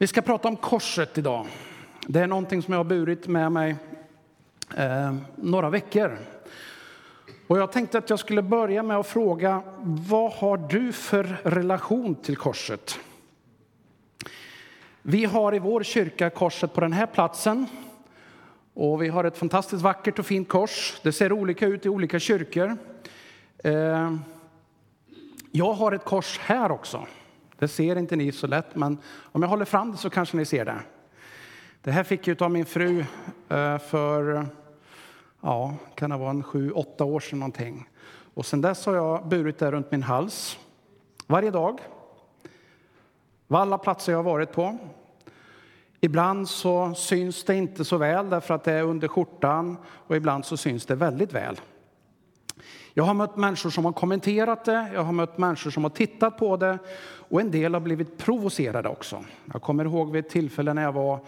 Vi ska prata om korset idag. Det är någonting som jag har burit med mig eh, några veckor. Och jag tänkte att jag skulle börja med att fråga, vad har du för relation till korset? Vi har i vår kyrka korset på den här platsen. Och vi har ett fantastiskt vackert och fint kors. Det ser olika ut i olika kyrkor. Eh, jag har ett kors här också. Det ser inte ni så lätt, men om jag håller fram det så kanske ni ser det. Det här fick jag av min fru eh, för, ja, kan det vara en sju, åtta år sedan någonting. Och sen dess har jag burit det runt min hals varje dag. På alla platser jag har varit på. Ibland så syns det inte så väl därför att det är under skjortan och ibland så syns det väldigt väl. Jag har mött människor som har kommenterat det, jag har mött människor som har tittat på det och en del har blivit provocerade också. Jag kommer ihåg vid ett tillfälle när jag var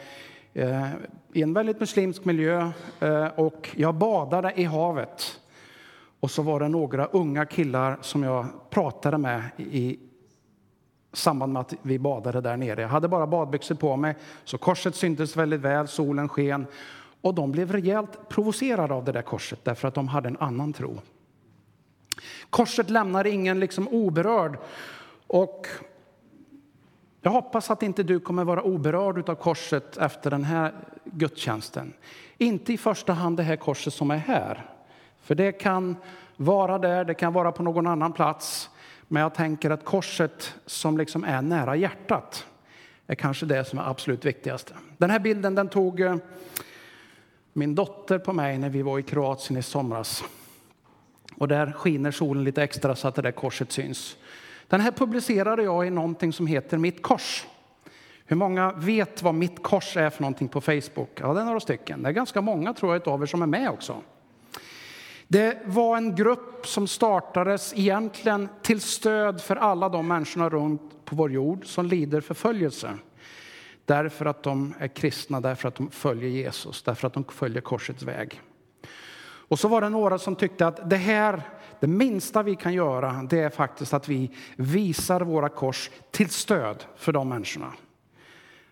eh, i en väldigt muslimsk miljö eh, och jag badade i havet. Och så var det några unga killar som jag pratade med i samband med att vi badade där nere. Jag hade bara badbyxor på mig, så korset syntes väldigt väl, solen sken. Och de blev rejält provocerade av det där korset därför att de hade en annan tro. Korset lämnar ingen liksom oberörd. Och jag hoppas att inte du kommer vara oberörd av korset efter den här gudstjänsten. Inte i första hand det här korset som är här. För det kan vara där, det kan vara på någon annan plats. Men jag tänker att korset som liksom är nära hjärtat är kanske det som är absolut viktigast. Den här bilden den tog eh, min dotter på mig när vi var i Kroatien i somras. Och där skiner solen lite extra så att det där korset syns. Den här publicerade jag i någonting som heter Mitt kors. Hur många vet vad Mitt kors är för någonting på Facebook? Ja, det är några stycken. Det är ganska många tror jag av er som är med också. Det var en grupp som startades egentligen till stöd för alla de människorna runt på vår jord som lider förföljelse. Därför att de är kristna, därför att de följer Jesus, därför att de följer korsets väg. Och så var det några som tyckte att det här, det minsta vi kan göra, det är faktiskt att vi visar våra kors till stöd för de människorna.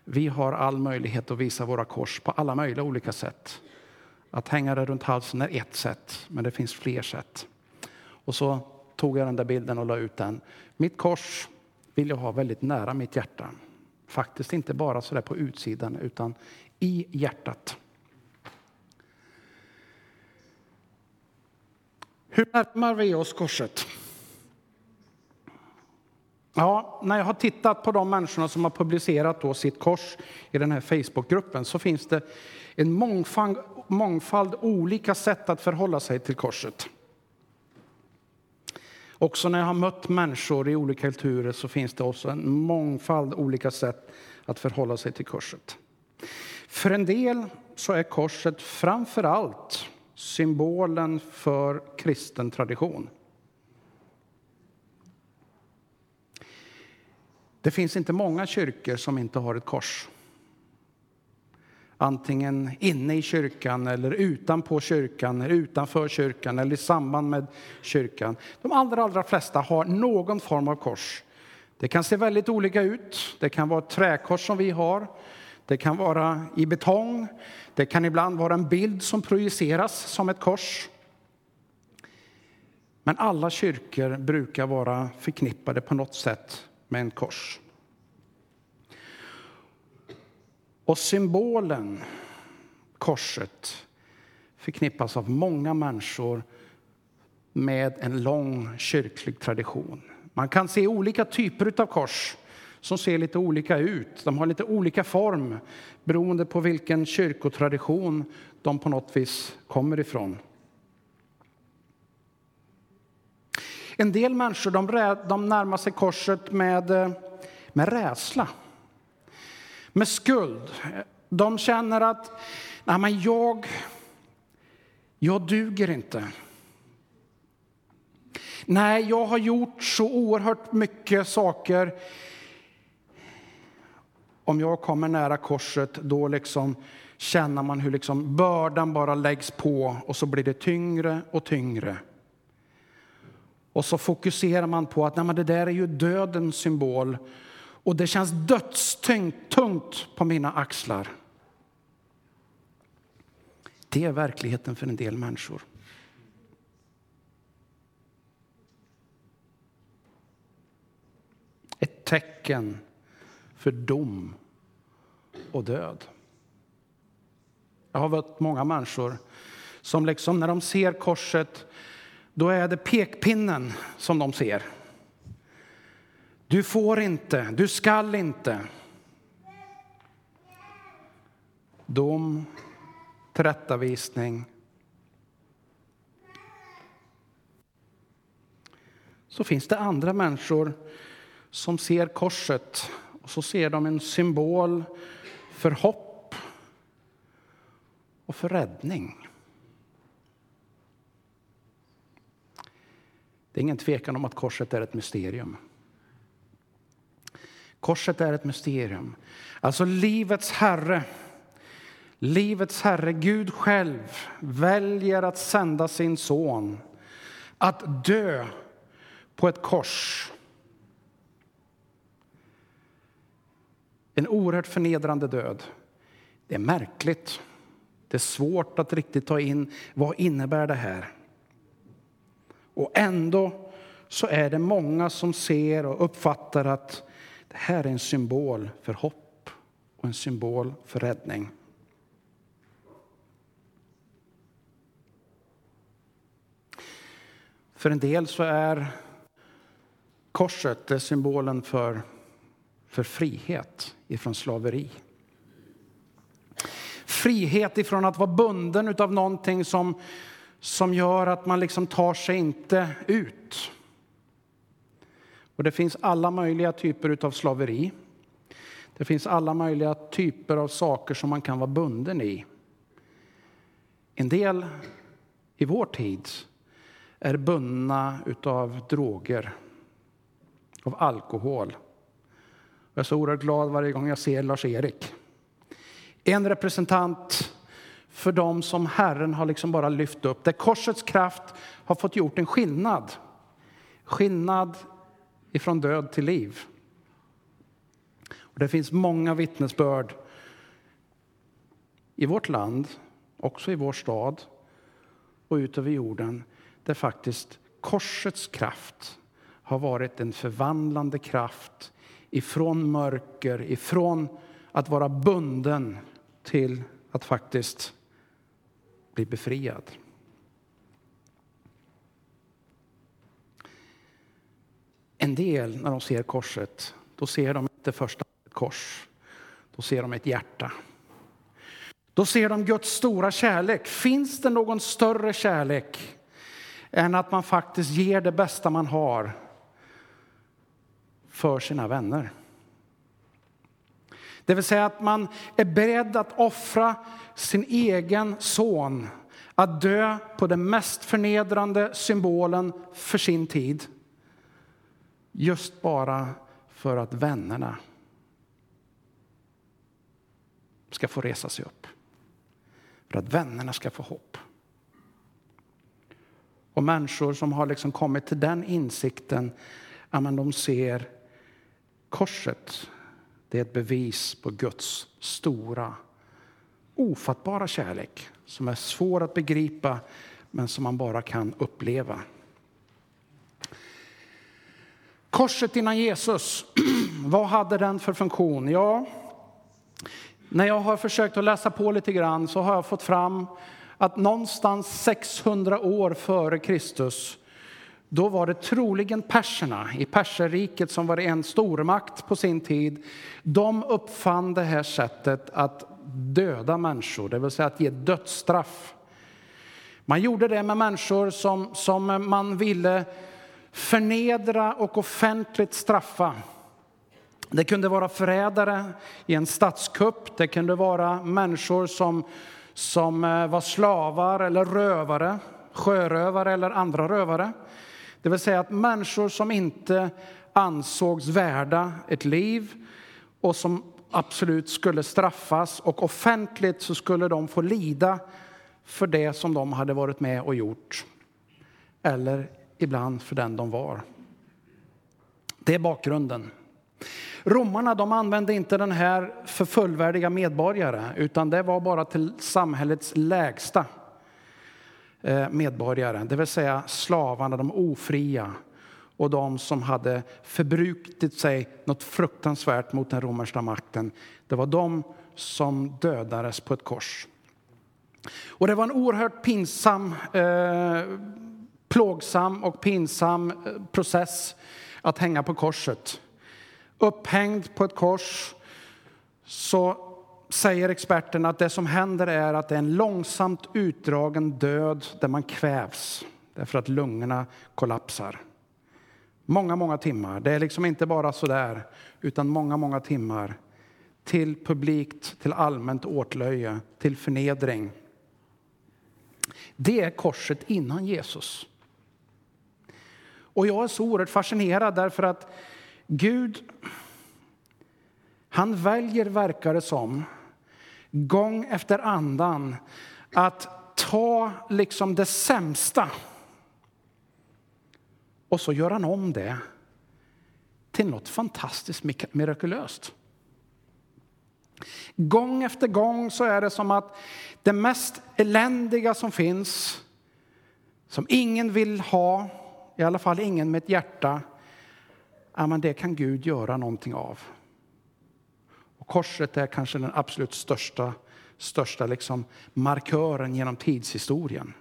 Vi har all möjlighet att visa våra kors på alla möjliga olika sätt. Att hänga det runt halsen är ett sätt, men det finns fler sätt. Och så tog jag den där bilden och la ut den. Mitt kors vill jag ha väldigt nära mitt hjärta. Faktiskt inte bara så där på utsidan, utan i hjärtat. Hur närmar vi oss korset? Ja, när jag har tittat på de människorna som har publicerat då sitt kors i den här Facebookgruppen så finns det en mångfald, mångfald olika sätt att förhålla sig till korset. Också när jag har mött människor i olika kulturer så finns det också en mångfald olika sätt att förhålla sig till korset. För en del så är korset framför allt symbolen för kristen tradition. Det finns inte många kyrkor som inte har ett kors. Antingen inne i kyrkan, eller utanpå kyrkan, eller utanför kyrkan eller i samband med kyrkan. De allra, allra flesta har någon form av kors. Det kan se väldigt olika ut. Det kan vara ett träkors som vi har. Det kan vara i betong. Det kan ibland vara en bild som projiceras som ett kors. Men alla kyrkor brukar vara förknippade på något sätt med en kors. Och symbolen, korset, förknippas av många människor med en lång kyrklig tradition. Man kan se olika typer av kors som ser lite olika ut. De har lite olika form beroende på vilken kyrkotradition de på något vis kommer ifrån. En del människor de, de närmar sig korset med, eh, med rädsla, med skuld. De känner att Nej, men jag, jag duger inte. Nej, jag har gjort så oerhört mycket saker om jag kommer nära korset, då liksom känner man hur liksom bördan bara läggs på och så blir det tyngre och tyngre. Och så fokuserar man på att nej, men det där är ju dödens symbol. och det känns dödstungt på mina axlar. Det är verkligheten för en del människor. Ett tecken för dom och död. Jag har mött många människor som liksom när de ser korset, då är det pekpinnen som de ser. Du får inte, du skall inte. Dom, tillrättavisning. Så finns det andra människor som ser korset och så ser de en symbol för hopp och för räddning. Det är ingen tvekan om att korset är ett mysterium. Korset är ett mysterium. Alltså livets Herre, livets Herre, Gud själv väljer att sända sin son att dö på ett kors. En oerhört förnedrande död. Det är märkligt. Det är svårt att riktigt ta in vad innebär det här. Och ändå så är det många som ser och uppfattar att det här är en symbol för hopp och en symbol för räddning. För en del så är korset symbolen för, för frihet ifrån slaveri. Frihet ifrån att vara bunden av någonting som, som gör att man liksom tar sig inte ut. Och det finns alla möjliga typer av slaveri. Det finns alla möjliga typer av saker som man kan vara bunden i. En del i vår tid är bundna av droger, av alkohol. Jag är så oerhört glad varje gång jag ser Lars-Erik. En representant för dem som Herren har liksom bara lyft upp, där korsets kraft har fått gjort en skillnad. Skillnad ifrån död till liv. Och det finns många vittnesbörd i vårt land, också i vår stad och ut över jorden där faktiskt korsets kraft har varit en förvandlande kraft ifrån mörker, ifrån att vara bunden till att faktiskt bli befriad. En del, när de ser korset, då ser de inte först ett kors. Då ser de ett hjärta. Då ser de Guds stora kärlek. Finns det någon större kärlek än att man faktiskt ger det bästa man har för sina vänner? Det vill säga att man är beredd att offra sin egen son att dö på den mest förnedrande symbolen för sin tid just bara för att vännerna ska få resa sig upp. För att vännerna ska få hopp. Och människor som har liksom kommit till den insikten att de ser korset. Det är ett bevis på Guds stora, ofattbara kärlek som är svår att begripa, men som man bara kan uppleva. Korset innan Jesus, vad hade den för funktion? Ja, när jag har försökt att läsa på lite grann så har jag fått fram att någonstans 600 år före Kristus då var det troligen perserna i perserriket som var en stormakt på sin tid. De uppfann det här sättet att döda människor, det vill säga att ge dödsstraff. Man gjorde det med människor som, som man ville förnedra och offentligt straffa. Det kunde vara förrädare i en statskupp, det kunde vara människor som, som eh, var slavar eller rövare, sjörövare eller andra rövare. Det vill säga att människor som inte ansågs värda ett liv och som absolut skulle straffas och offentligt så skulle de få lida för det som de hade varit med och gjort. Eller ibland för den de var. Det är bakgrunden. Romarna de använde inte den här för fullvärdiga medborgare utan det var bara till samhällets lägsta Eh, medborgare, det vill säga slavarna, de ofria och de som hade förbrukat sig något fruktansvärt mot den romerska makten. Det var de som dödades på ett kors. Och det var en oerhört pinsam, eh, plågsam och pinsam eh, process att hänga på korset. Upphängd på ett kors så säger experterna att det som händer är att det är en långsamt utdragen död där man kvävs därför att lungorna kollapsar. Många, många timmar. Det är liksom inte bara så där, utan många, många timmar till publikt, till allmänt åtlöje, till förnedring. Det är korset innan Jesus. Och jag är så oerhört fascinerad därför att Gud, han väljer, verkar det som, gång efter annan att ta liksom det sämsta och så gör han om det till något fantastiskt mirakulöst. Gång efter gång så är det som att det mest eländiga som finns, som ingen vill ha, i alla fall ingen med ett hjärta, ja, men det kan Gud göra någonting av. Korset är kanske den absolut största, största liksom markören genom tidshistorien.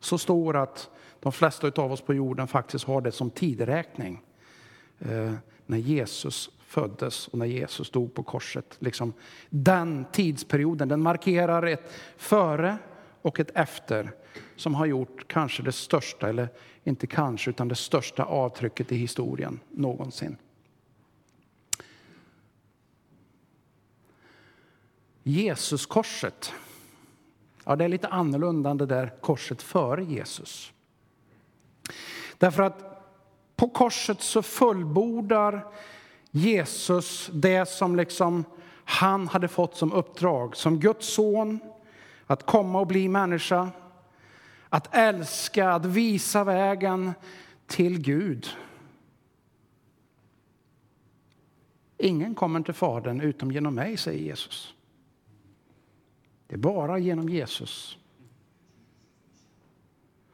Så stor att de flesta av oss på jorden faktiskt har det som tideräkning. Eh, när Jesus föddes och när Jesus dog på korset. Liksom, den tidsperioden den markerar ett före och ett efter som har gjort kanske det största, eller inte kanske, utan det största avtrycket i historien någonsin. Jesuskorset, ja, det är lite annorlunda än det där korset före Jesus. Därför att på korset så fullbordar Jesus det som liksom han hade fått som uppdrag, som Guds son, att komma och bli människa, att älska, att visa vägen till Gud. Ingen kommer till Fadern utom genom mig, säger Jesus. Det är bara genom Jesus.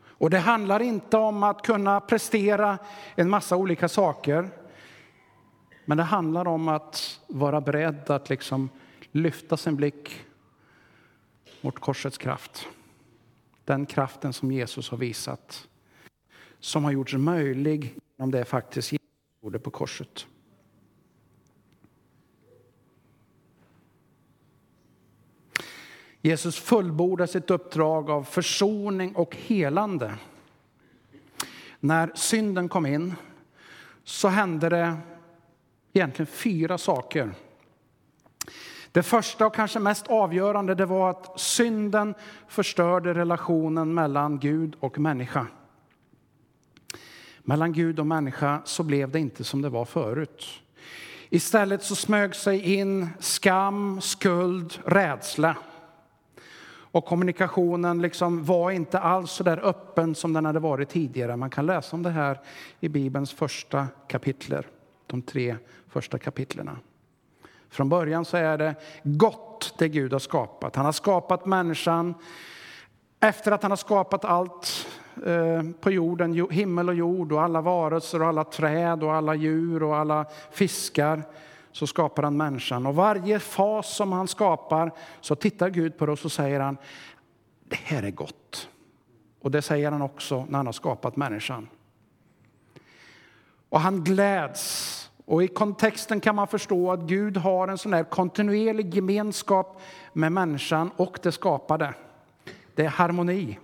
Och det handlar inte om att kunna prestera en massa olika saker. Men det handlar om att vara beredd att liksom lyfta sin blick mot korsets kraft. Den kraften som Jesus har visat, som har gjorts möjlig genom det faktiskt Jesus gjorde på korset. Jesus fullbordar sitt uppdrag av försoning och helande. När synden kom in så hände det egentligen fyra saker. Det första och kanske mest avgörande det var att synden förstörde relationen mellan Gud och människa. Mellan Gud och människa så blev det inte som det var förut. Istället så smög sig in skam, skuld, rädsla. Och kommunikationen liksom var inte alls så där öppen som den hade varit tidigare. Man kan läsa om det här i Bibelns första kapitler, de tre första kapitlerna. Från början så är det gott det Gud har skapat. Han har skapat människan efter att han har skapat allt eh, på jorden, himmel och jord och alla varelser och alla träd och alla djur och alla fiskar så skapar han människan. Och varje fas som han skapar så tittar Gud på det och så säger han det här är gott. Och det säger han också när han har skapat människan. Och han gläds. Och i kontexten kan man förstå att Gud har en sån här kontinuerlig gemenskap med människan och det skapade. Det är harmoni.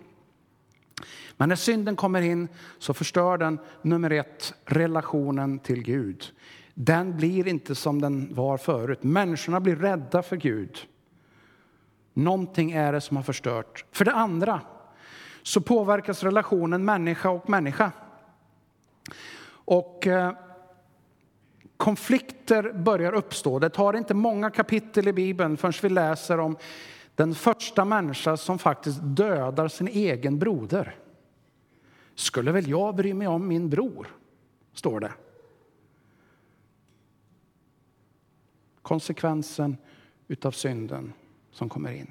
Men när synden kommer in så förstör den nummer ett relationen till Gud den blir inte som den var förut. Människorna blir rädda för Gud. Någonting är det som har förstört. För det andra så påverkas relationen människa och människa. Och eh, konflikter börjar uppstå. Det tar inte många kapitel i Bibeln förrän vi läser om den första människa som faktiskt dödar sin egen broder. Skulle väl jag bry mig om min bror, står det. Konsekvensen utav synden som kommer in.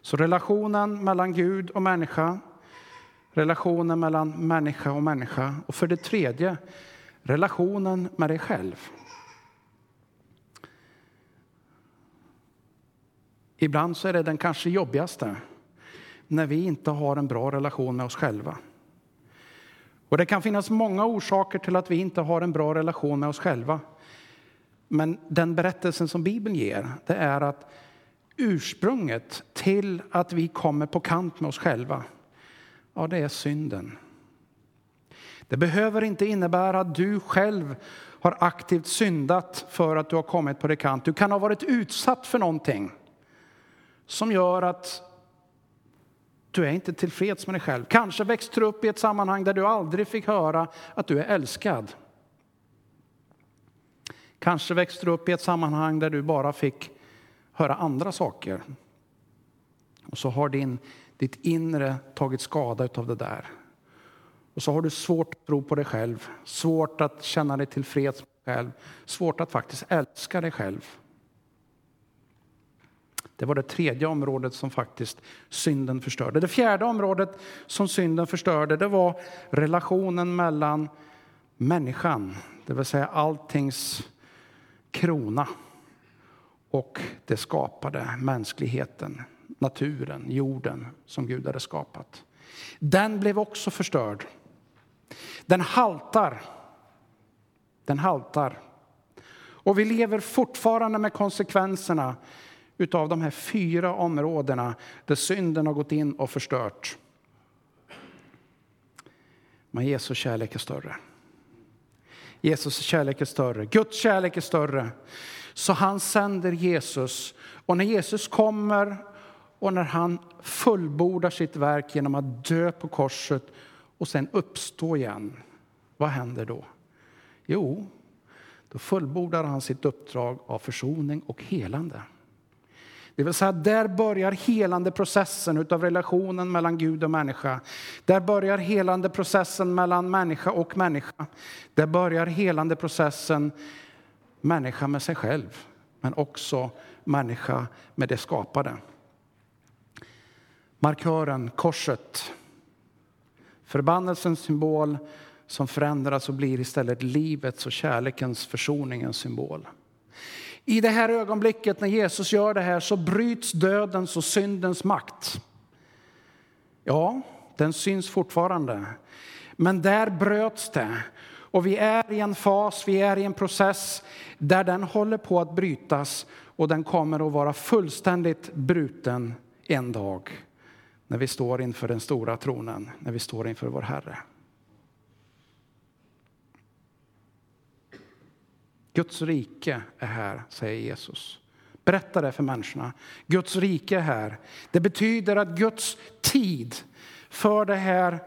Så relationen mellan Gud och människa, relationen mellan människa och människa och för det tredje relationen med dig själv. Ibland så är det den kanske jobbigaste, när vi inte har en bra relation med oss själva. Och Det kan finnas många orsaker till att vi inte har en bra relation med oss själva. Men den berättelsen som Bibeln ger, det är att ursprunget till att vi kommer på kant med oss själva, ja, det är synden. Det behöver inte innebära att du själv har aktivt syndat för att du har kommit på det kant. Du kan ha varit utsatt för någonting som gör att du är inte tillfreds med dig själv. Kanske växte du upp i ett sammanhang där du aldrig fick höra att du är älskad. Kanske växte du upp i ett sammanhang där du bara fick höra andra saker. Och så har din, ditt inre tagit skada av det där. Och så har du svårt att tro på dig själv, svårt att känna dig tillfreds med dig själv, svårt att faktiskt älska dig själv. Det var det tredje området som faktiskt synden förstörde. Det fjärde området som synden förstörde det var relationen mellan människan, det vill säga alltings krona och det skapade, mänskligheten, naturen, jorden som Gud hade skapat. Den blev också förstörd. Den haltar. Den haltar. Och vi lever fortfarande med konsekvenserna utav de här fyra områdena där synden har gått in och förstört. Men Jesu kärlek är större. Jesus kärlek är större. Guds kärlek är större. Så han sänder Jesus. Och när Jesus kommer och när han fullbordar sitt verk genom att dö på korset och sen uppstå igen, vad händer då? Jo, då fullbordar han sitt uppdrag av försoning och helande. Det vill säga, där börjar helande processen utav relationen mellan Gud och människa. Där börjar helande processen mellan människa och människa. Där börjar helande processen människa med sig själv, men också människa med det skapade. Markören, korset, förbannelsens symbol som förändras och blir istället livets och kärlekens, försoningens symbol. I det här ögonblicket när Jesus gör det här så bryts dödens och syndens makt. Ja, den syns fortfarande. Men där bröts det. Och vi är i en fas, vi är i en process där den håller på att brytas och den kommer att vara fullständigt bruten en dag när vi står inför den stora tronen, när vi står inför vår Herre. Guds rike är här, säger Jesus. Berätta det för människorna. Guds rike är här. Det betyder att Guds tid för det här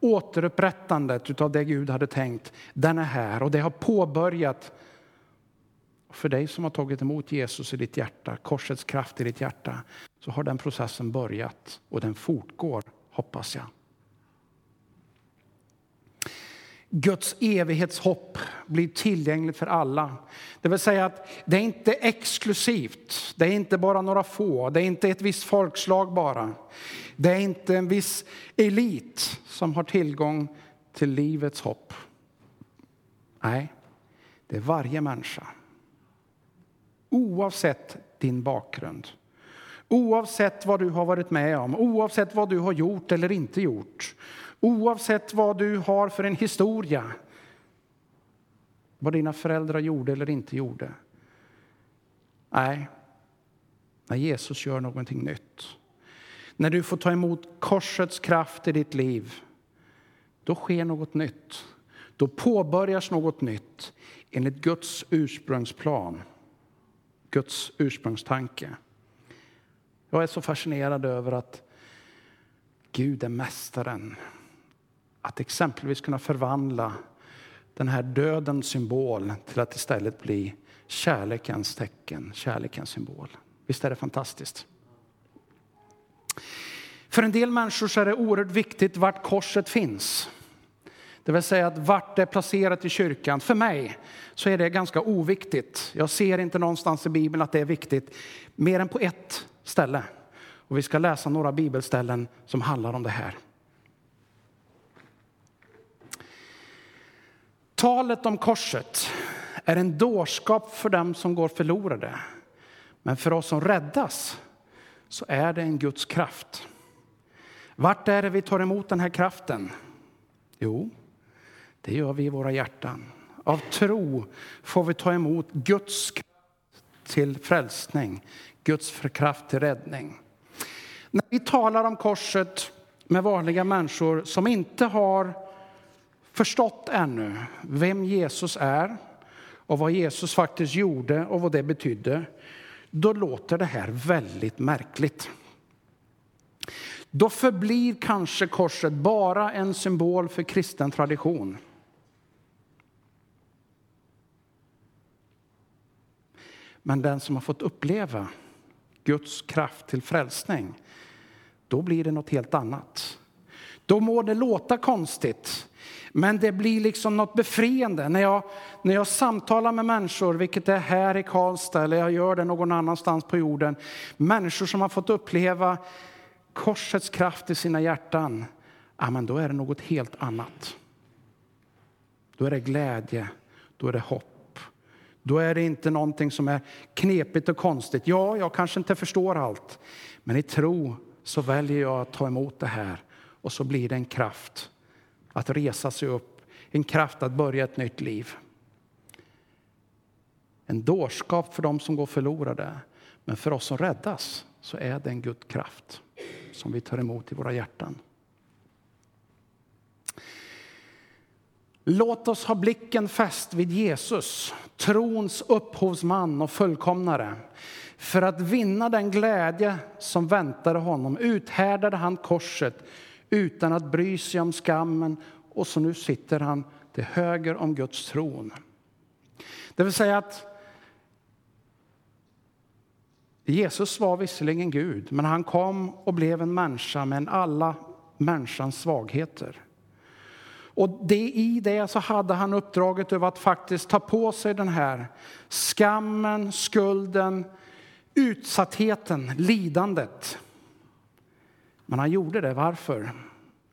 återupprättandet av det Gud hade tänkt, den är här och det har påbörjat. För dig som har tagit emot Jesus i ditt hjärta, korsets kraft i ditt hjärta, så har den processen börjat och den fortgår, hoppas jag. Guds evighetshopp blir tillgängligt för alla. Det vill säga att det är inte exklusivt, det är inte bara några få, det är inte ett visst folkslag bara. Det är inte en viss elit som har tillgång till livets hopp. Nej, det är varje människa. Oavsett din bakgrund, oavsett vad du har varit med om, oavsett vad du har gjort eller inte gjort, Oavsett vad du har för en historia, vad dina föräldrar gjorde eller inte gjorde. Nej, när Jesus gör någonting nytt, när du får ta emot korsets kraft i ditt liv, då sker något nytt. Då påbörjas något nytt enligt Guds ursprungsplan, Guds ursprungstanke. Jag är så fascinerad över att Gud är mästaren att exempelvis kunna förvandla den här dödens symbol till att istället bli kärlekens tecken, kärlekens symbol. Visst är det fantastiskt? För en del människor så är det oerhört viktigt vart korset finns. Det vill säga att vart det är placerat i kyrkan. För mig så är det ganska oviktigt. Jag ser inte någonstans i Bibeln att det är viktigt, mer än på ett ställe. Och vi ska läsa några bibelställen som handlar om det här. Talet om korset är en dårskap för dem som går förlorade. Men för oss som räddas så är det en Guds kraft. Vart är det vi tar emot den här kraften? Jo, det gör vi i våra hjärtan. Av tro får vi ta emot Guds kraft till frälsning, Guds kraft till räddning. När vi talar om korset med vanliga människor som inte har förstått ännu vem Jesus är och vad Jesus faktiskt gjorde och vad det betydde, då låter det här väldigt märkligt. Då förblir kanske korset bara en symbol för kristen tradition. Men den som har fått uppleva Guds kraft till frälsning, då blir det något helt annat. Då må det låta konstigt, men det blir liksom något befriande. När jag, när jag samtalar med människor, vilket är här i Karlstad eller jag gör det någon annanstans på jorden, människor som har fått uppleva korsets kraft i sina hjärtan, ja, men då är det något helt annat. Då är det glädje, då är det hopp. Då är det inte någonting som är knepigt och konstigt. Ja, jag kanske inte förstår allt, men i tro så väljer jag att ta emot det här och så blir det en kraft att resa sig upp, en kraft att börja ett nytt liv. En dårskap för dem som går förlorade, men för oss som räddas så är det en Guds kraft som vi tar emot i våra hjärtan. Låt oss ha blicken fäst vid Jesus, trons upphovsman och fullkomnare. För att vinna den glädje som väntade honom uthärdade han korset utan att bry sig om skammen och så nu sitter han till höger om Guds tron. Det vill säga att Jesus var visserligen Gud, men han kom och blev en människa med alla människans svagheter. Och det, i det så hade han uppdraget över att faktiskt ta på sig den här skammen, skulden, utsattheten, lidandet. Men han gjorde det. Varför?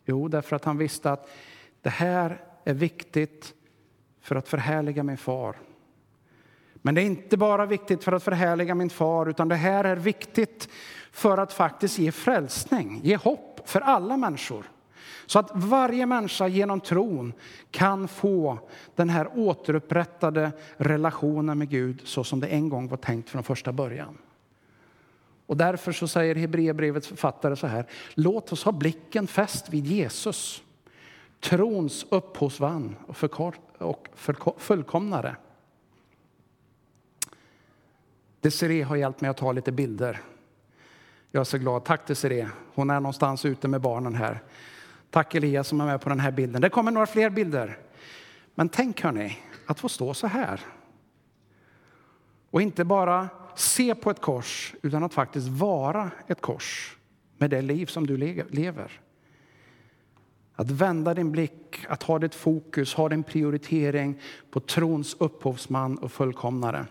Jo, därför att han visste att det här är viktigt för att förhärliga min far. Men det är inte bara viktigt för att förhärliga min far, utan det här är viktigt för att faktiskt ge frälsning, ge hopp för alla människor. Så att varje människa genom tron kan få den här återupprättade relationen med Gud så som det en gång var tänkt från första början. Och därför så säger Hebreerbrevets författare så här. Låt oss ha blicken fäst vid Jesus, trons upphovsman och fullkomnare. Desiree har hjälpt mig att ta lite bilder. Jag är så glad. Tack Desiree. Hon är någonstans ute med barnen här. Tack Elias som är med på den här bilden. Det kommer några fler bilder. Men tänk hörni, att få stå så här. Och inte bara se på ett kors, utan att faktiskt vara ett kors med det liv som du lever. Att vända din blick, att ha ditt fokus, ha din prioritering på trons upphovsman och fullkomnare.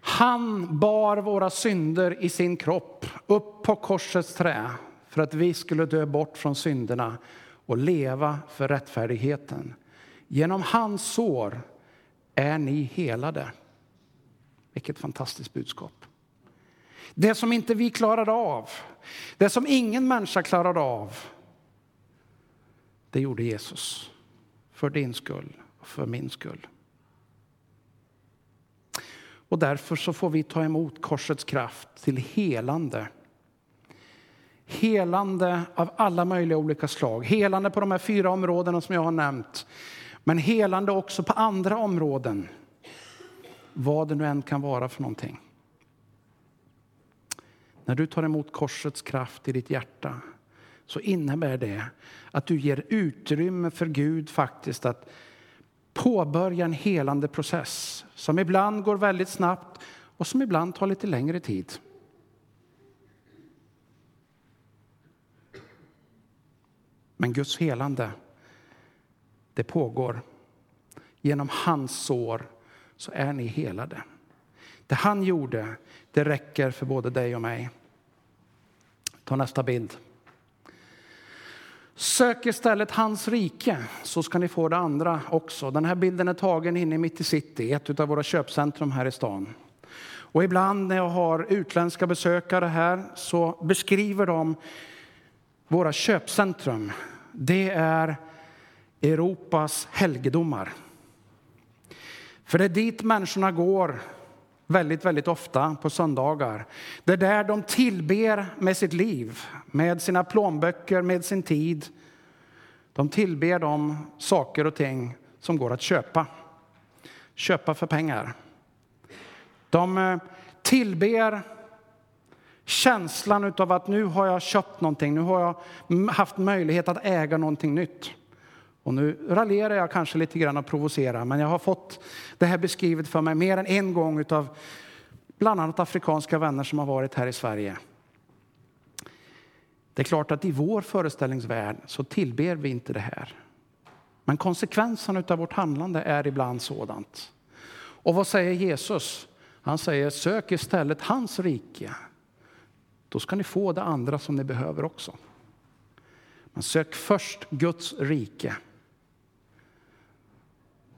Han bar våra synder i sin kropp upp på korsets trä för att vi skulle dö bort från synderna och leva för rättfärdigheten. Genom hans sår är ni helade. Vilket fantastiskt budskap. Det som inte vi klarade av, det som ingen människa klarade av, det gjorde Jesus. För din skull och för min skull. Och därför så får vi ta emot korsets kraft till helande. Helande av alla möjliga olika slag. Helande på de här fyra områdena som jag har nämnt. Men helande också på andra områden. Vad det nu än kan vara för någonting. När du tar emot korsets kraft i ditt hjärta så innebär det att du ger utrymme för Gud faktiskt att påbörja en helande process som ibland går väldigt snabbt och som ibland tar lite längre tid. Men Guds helande, det pågår. Genom hans sår så är ni helade. Det han gjorde, det räcker för både dig och mig. Ta nästa bild. Sök istället hans rike, så ska ni få det andra också. Den här bilden är tagen inne mitt i city, ett av våra köpcentrum här i stan. Och ibland när jag har utländska besökare här så beskriver de våra köpcentrum. Det är Europas helgedomar. För det är dit människorna går väldigt, väldigt ofta på söndagar. Det är där de tillber med sitt liv, med sina plånböcker, med sin tid. De tillber de saker och ting som går att köpa. Köpa för pengar. De eh, tillber känslan av att nu har jag köpt någonting, nu har jag haft möjlighet att äga någonting nytt. Och nu raljerar jag kanske lite grann och provocerar, men jag har fått det här beskrivet för mig mer än en gång av bland annat afrikanska vänner som har varit här i Sverige. Det är klart att i vår föreställningsvärld så tillber vi inte det här. Men konsekvensen av vårt handlande är ibland sådant. Och vad säger Jesus? Han säger sök istället hans rike. Då ska ni få det andra som ni behöver också. Men sök först Guds rike.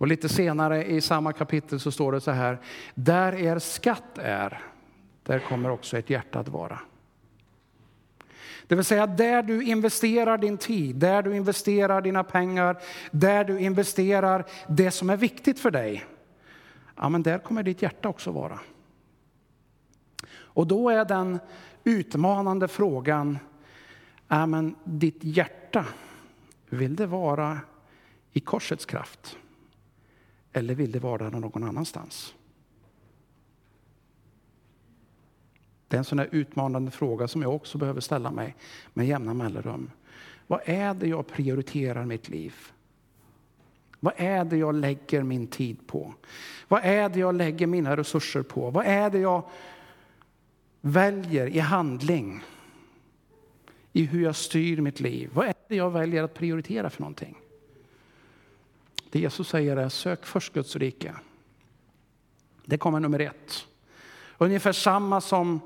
Och lite senare i samma kapitel så står det så här. Där er skatt är, där kommer också ett hjärta att vara. Det vill säga där du investerar din tid, där du investerar dina pengar, där du investerar det som är viktigt för dig. Ja, men där kommer ditt hjärta också vara. Och då är den utmanande frågan, ja, men ditt hjärta, vill det vara i korsets kraft? Eller vill det vara någon annanstans? Det är en sån där utmanande fråga som jag också behöver ställa mig med jämna mellanrum. Vad är det jag prioriterar mitt liv? Vad är det jag lägger min tid på? Vad är det jag lägger mina resurser på? Vad är det jag väljer i handling? I hur jag styr mitt liv? Vad är det jag väljer att prioritera för någonting? Det Jesus säger är sök först Guds rike. Det kommer nummer ett. Ungefär samma som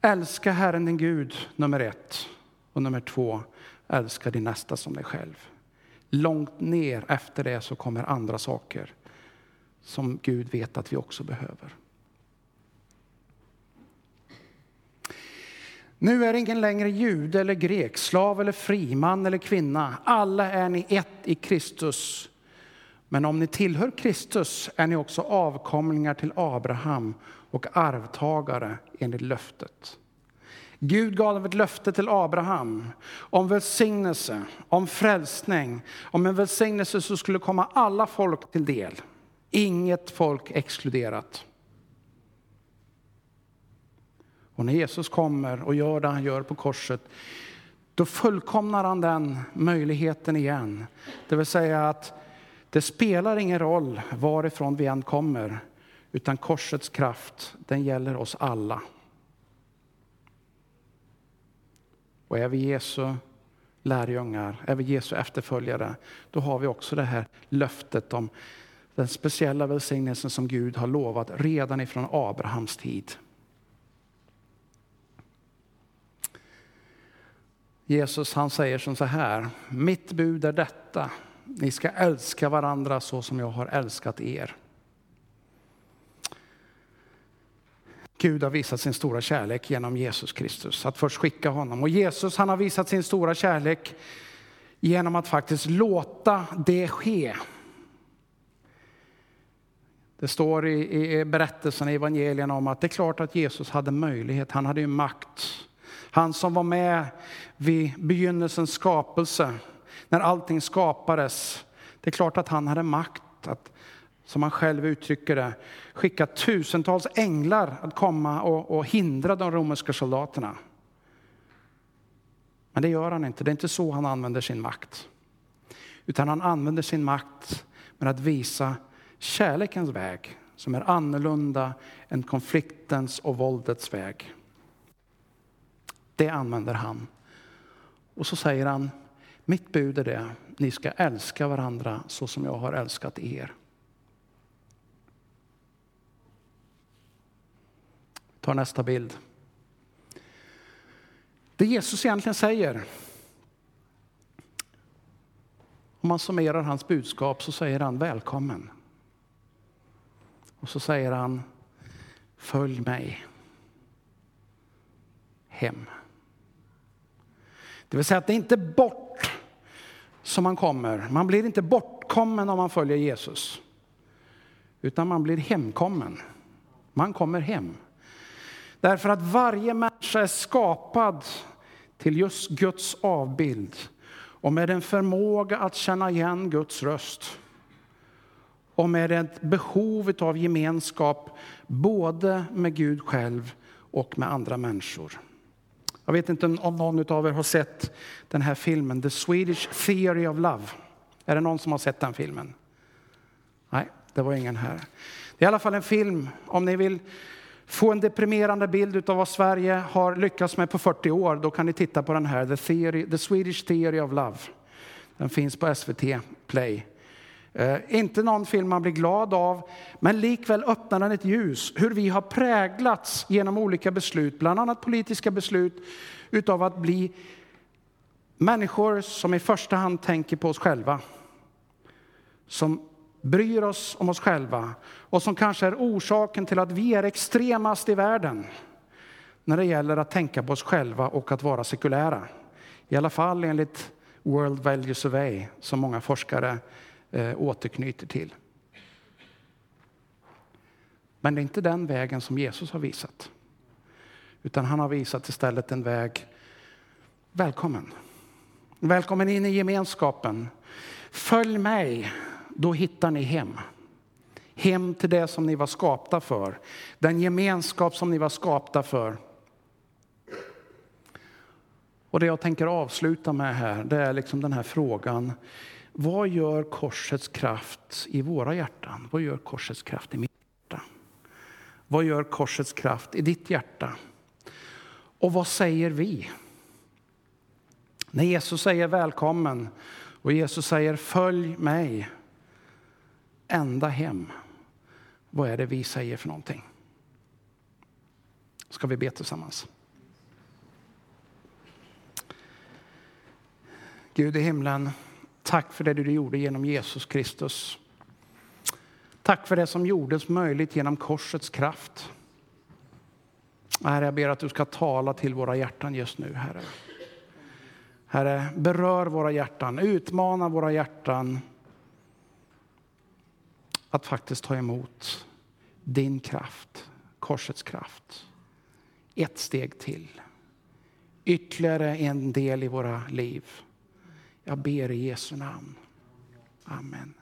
älska Herren din Gud, nummer ett. Och nummer två, älska din nästa som dig själv. Långt ner efter det så kommer andra saker som Gud vet att vi också behöver. Nu är ingen längre jude eller grek, slav eller fri, man eller kvinna. Alla är ni ett i Kristus. Men om ni tillhör Kristus är ni också avkomlingar till Abraham och arvtagare enligt löftet. Gud gav ett löfte till Abraham om välsignelse, om frälsning, om en välsignelse som skulle komma alla folk till del. Inget folk exkluderat. Och när Jesus kommer och gör det han gör på korset, då fullkomnar han den möjligheten igen. Det vill säga att det spelar ingen roll varifrån vi än kommer, utan korsets kraft, den gäller oss alla. Och är vi Jesu lärjungar, är vi Jesu efterföljare, då har vi också det här löftet om den speciella välsignelsen som Gud har lovat redan ifrån Abrahams tid. Jesus han säger som så här, mitt bud är detta, ni ska älska varandra så som jag har älskat er. Gud har visat sin stora kärlek genom Jesus Kristus, att först skicka honom. Och Jesus han har visat sin stora kärlek genom att faktiskt låta det ske. Det står i, i berättelsen i evangelierna om att det är klart att Jesus hade möjlighet, han hade ju makt. Han som var med vid begynnelsens skapelse, när allting skapades. Det är klart att han hade makt att som han själv uttrycker det, skicka tusentals änglar att komma och, och hindra de romerska soldaterna. Men det gör han inte. Det är inte så han använder sin makt. Utan han använder sin makt med att visa kärlekens väg som är annorlunda än konfliktens och våldets väg. Det använder han. Och så säger han, mitt bud är det, ni ska älska varandra så som jag har älskat er. Ta nästa bild. Det Jesus egentligen säger, om man summerar hans budskap så säger han välkommen. Och så säger han följ mig hem. Det vill säga att det är inte bort som man kommer. Man blir inte bortkommen om man följer Jesus. Utan man blir hemkommen. Man kommer hem. Därför att varje människa är skapad till just Guds avbild och med en förmåga att känna igen Guds röst och med ett behov av gemenskap både med Gud själv och med andra människor. Jag vet inte om någon av er har sett den här filmen, The Swedish Theory of Love. Är det någon som har sett den filmen? Nej, det var ingen här. Det är i alla fall en film, om ni vill få en deprimerande bild av vad Sverige har lyckats med på 40 år, då kan ni titta på den här, The, Theory, The Swedish Theory of Love. Den finns på SVT Play. Eh, inte någon film man blir glad av, men likväl öppnar den ett ljus. Hur vi har präglats genom olika beslut, bland annat politiska beslut, utav att bli människor som i första hand tänker på oss själva. Som bryr oss om oss själva och som kanske är orsaken till att vi är extremast i världen när det gäller att tänka på oss själva och att vara sekulära. I alla fall enligt World Value Survey, som många forskare eh, återknyter till. Men det är inte den vägen som Jesus har visat. Utan han har visat istället en väg. Välkommen. Välkommen in i gemenskapen. Följ mig, då hittar ni hem. Hem till det som ni var skapta för. Den gemenskap som ni var skapta för. Och det jag tänker avsluta med här, det är liksom den här frågan. Vad gör korsets kraft i våra hjärtan? Vad gör korsets kraft i mitt hjärta? Vad gör korsets kraft i ditt hjärta? Och vad säger vi? När Jesus säger välkommen och Jesus säger följ mig ända hem. Vad är det vi säger för någonting? Ska vi be tillsammans? Gud i himlen, tack för det du gjorde genom Jesus Kristus. Tack för det som gjordes möjligt genom korsets kraft. Herre, jag ber att du ska tala till våra hjärtan just nu, Herre. Herre, berör våra hjärtan, utmana våra hjärtan att faktiskt ta emot din kraft, korsets kraft. Ett steg till. Ytterligare en del i våra liv. Jag ber i Jesu namn. Amen.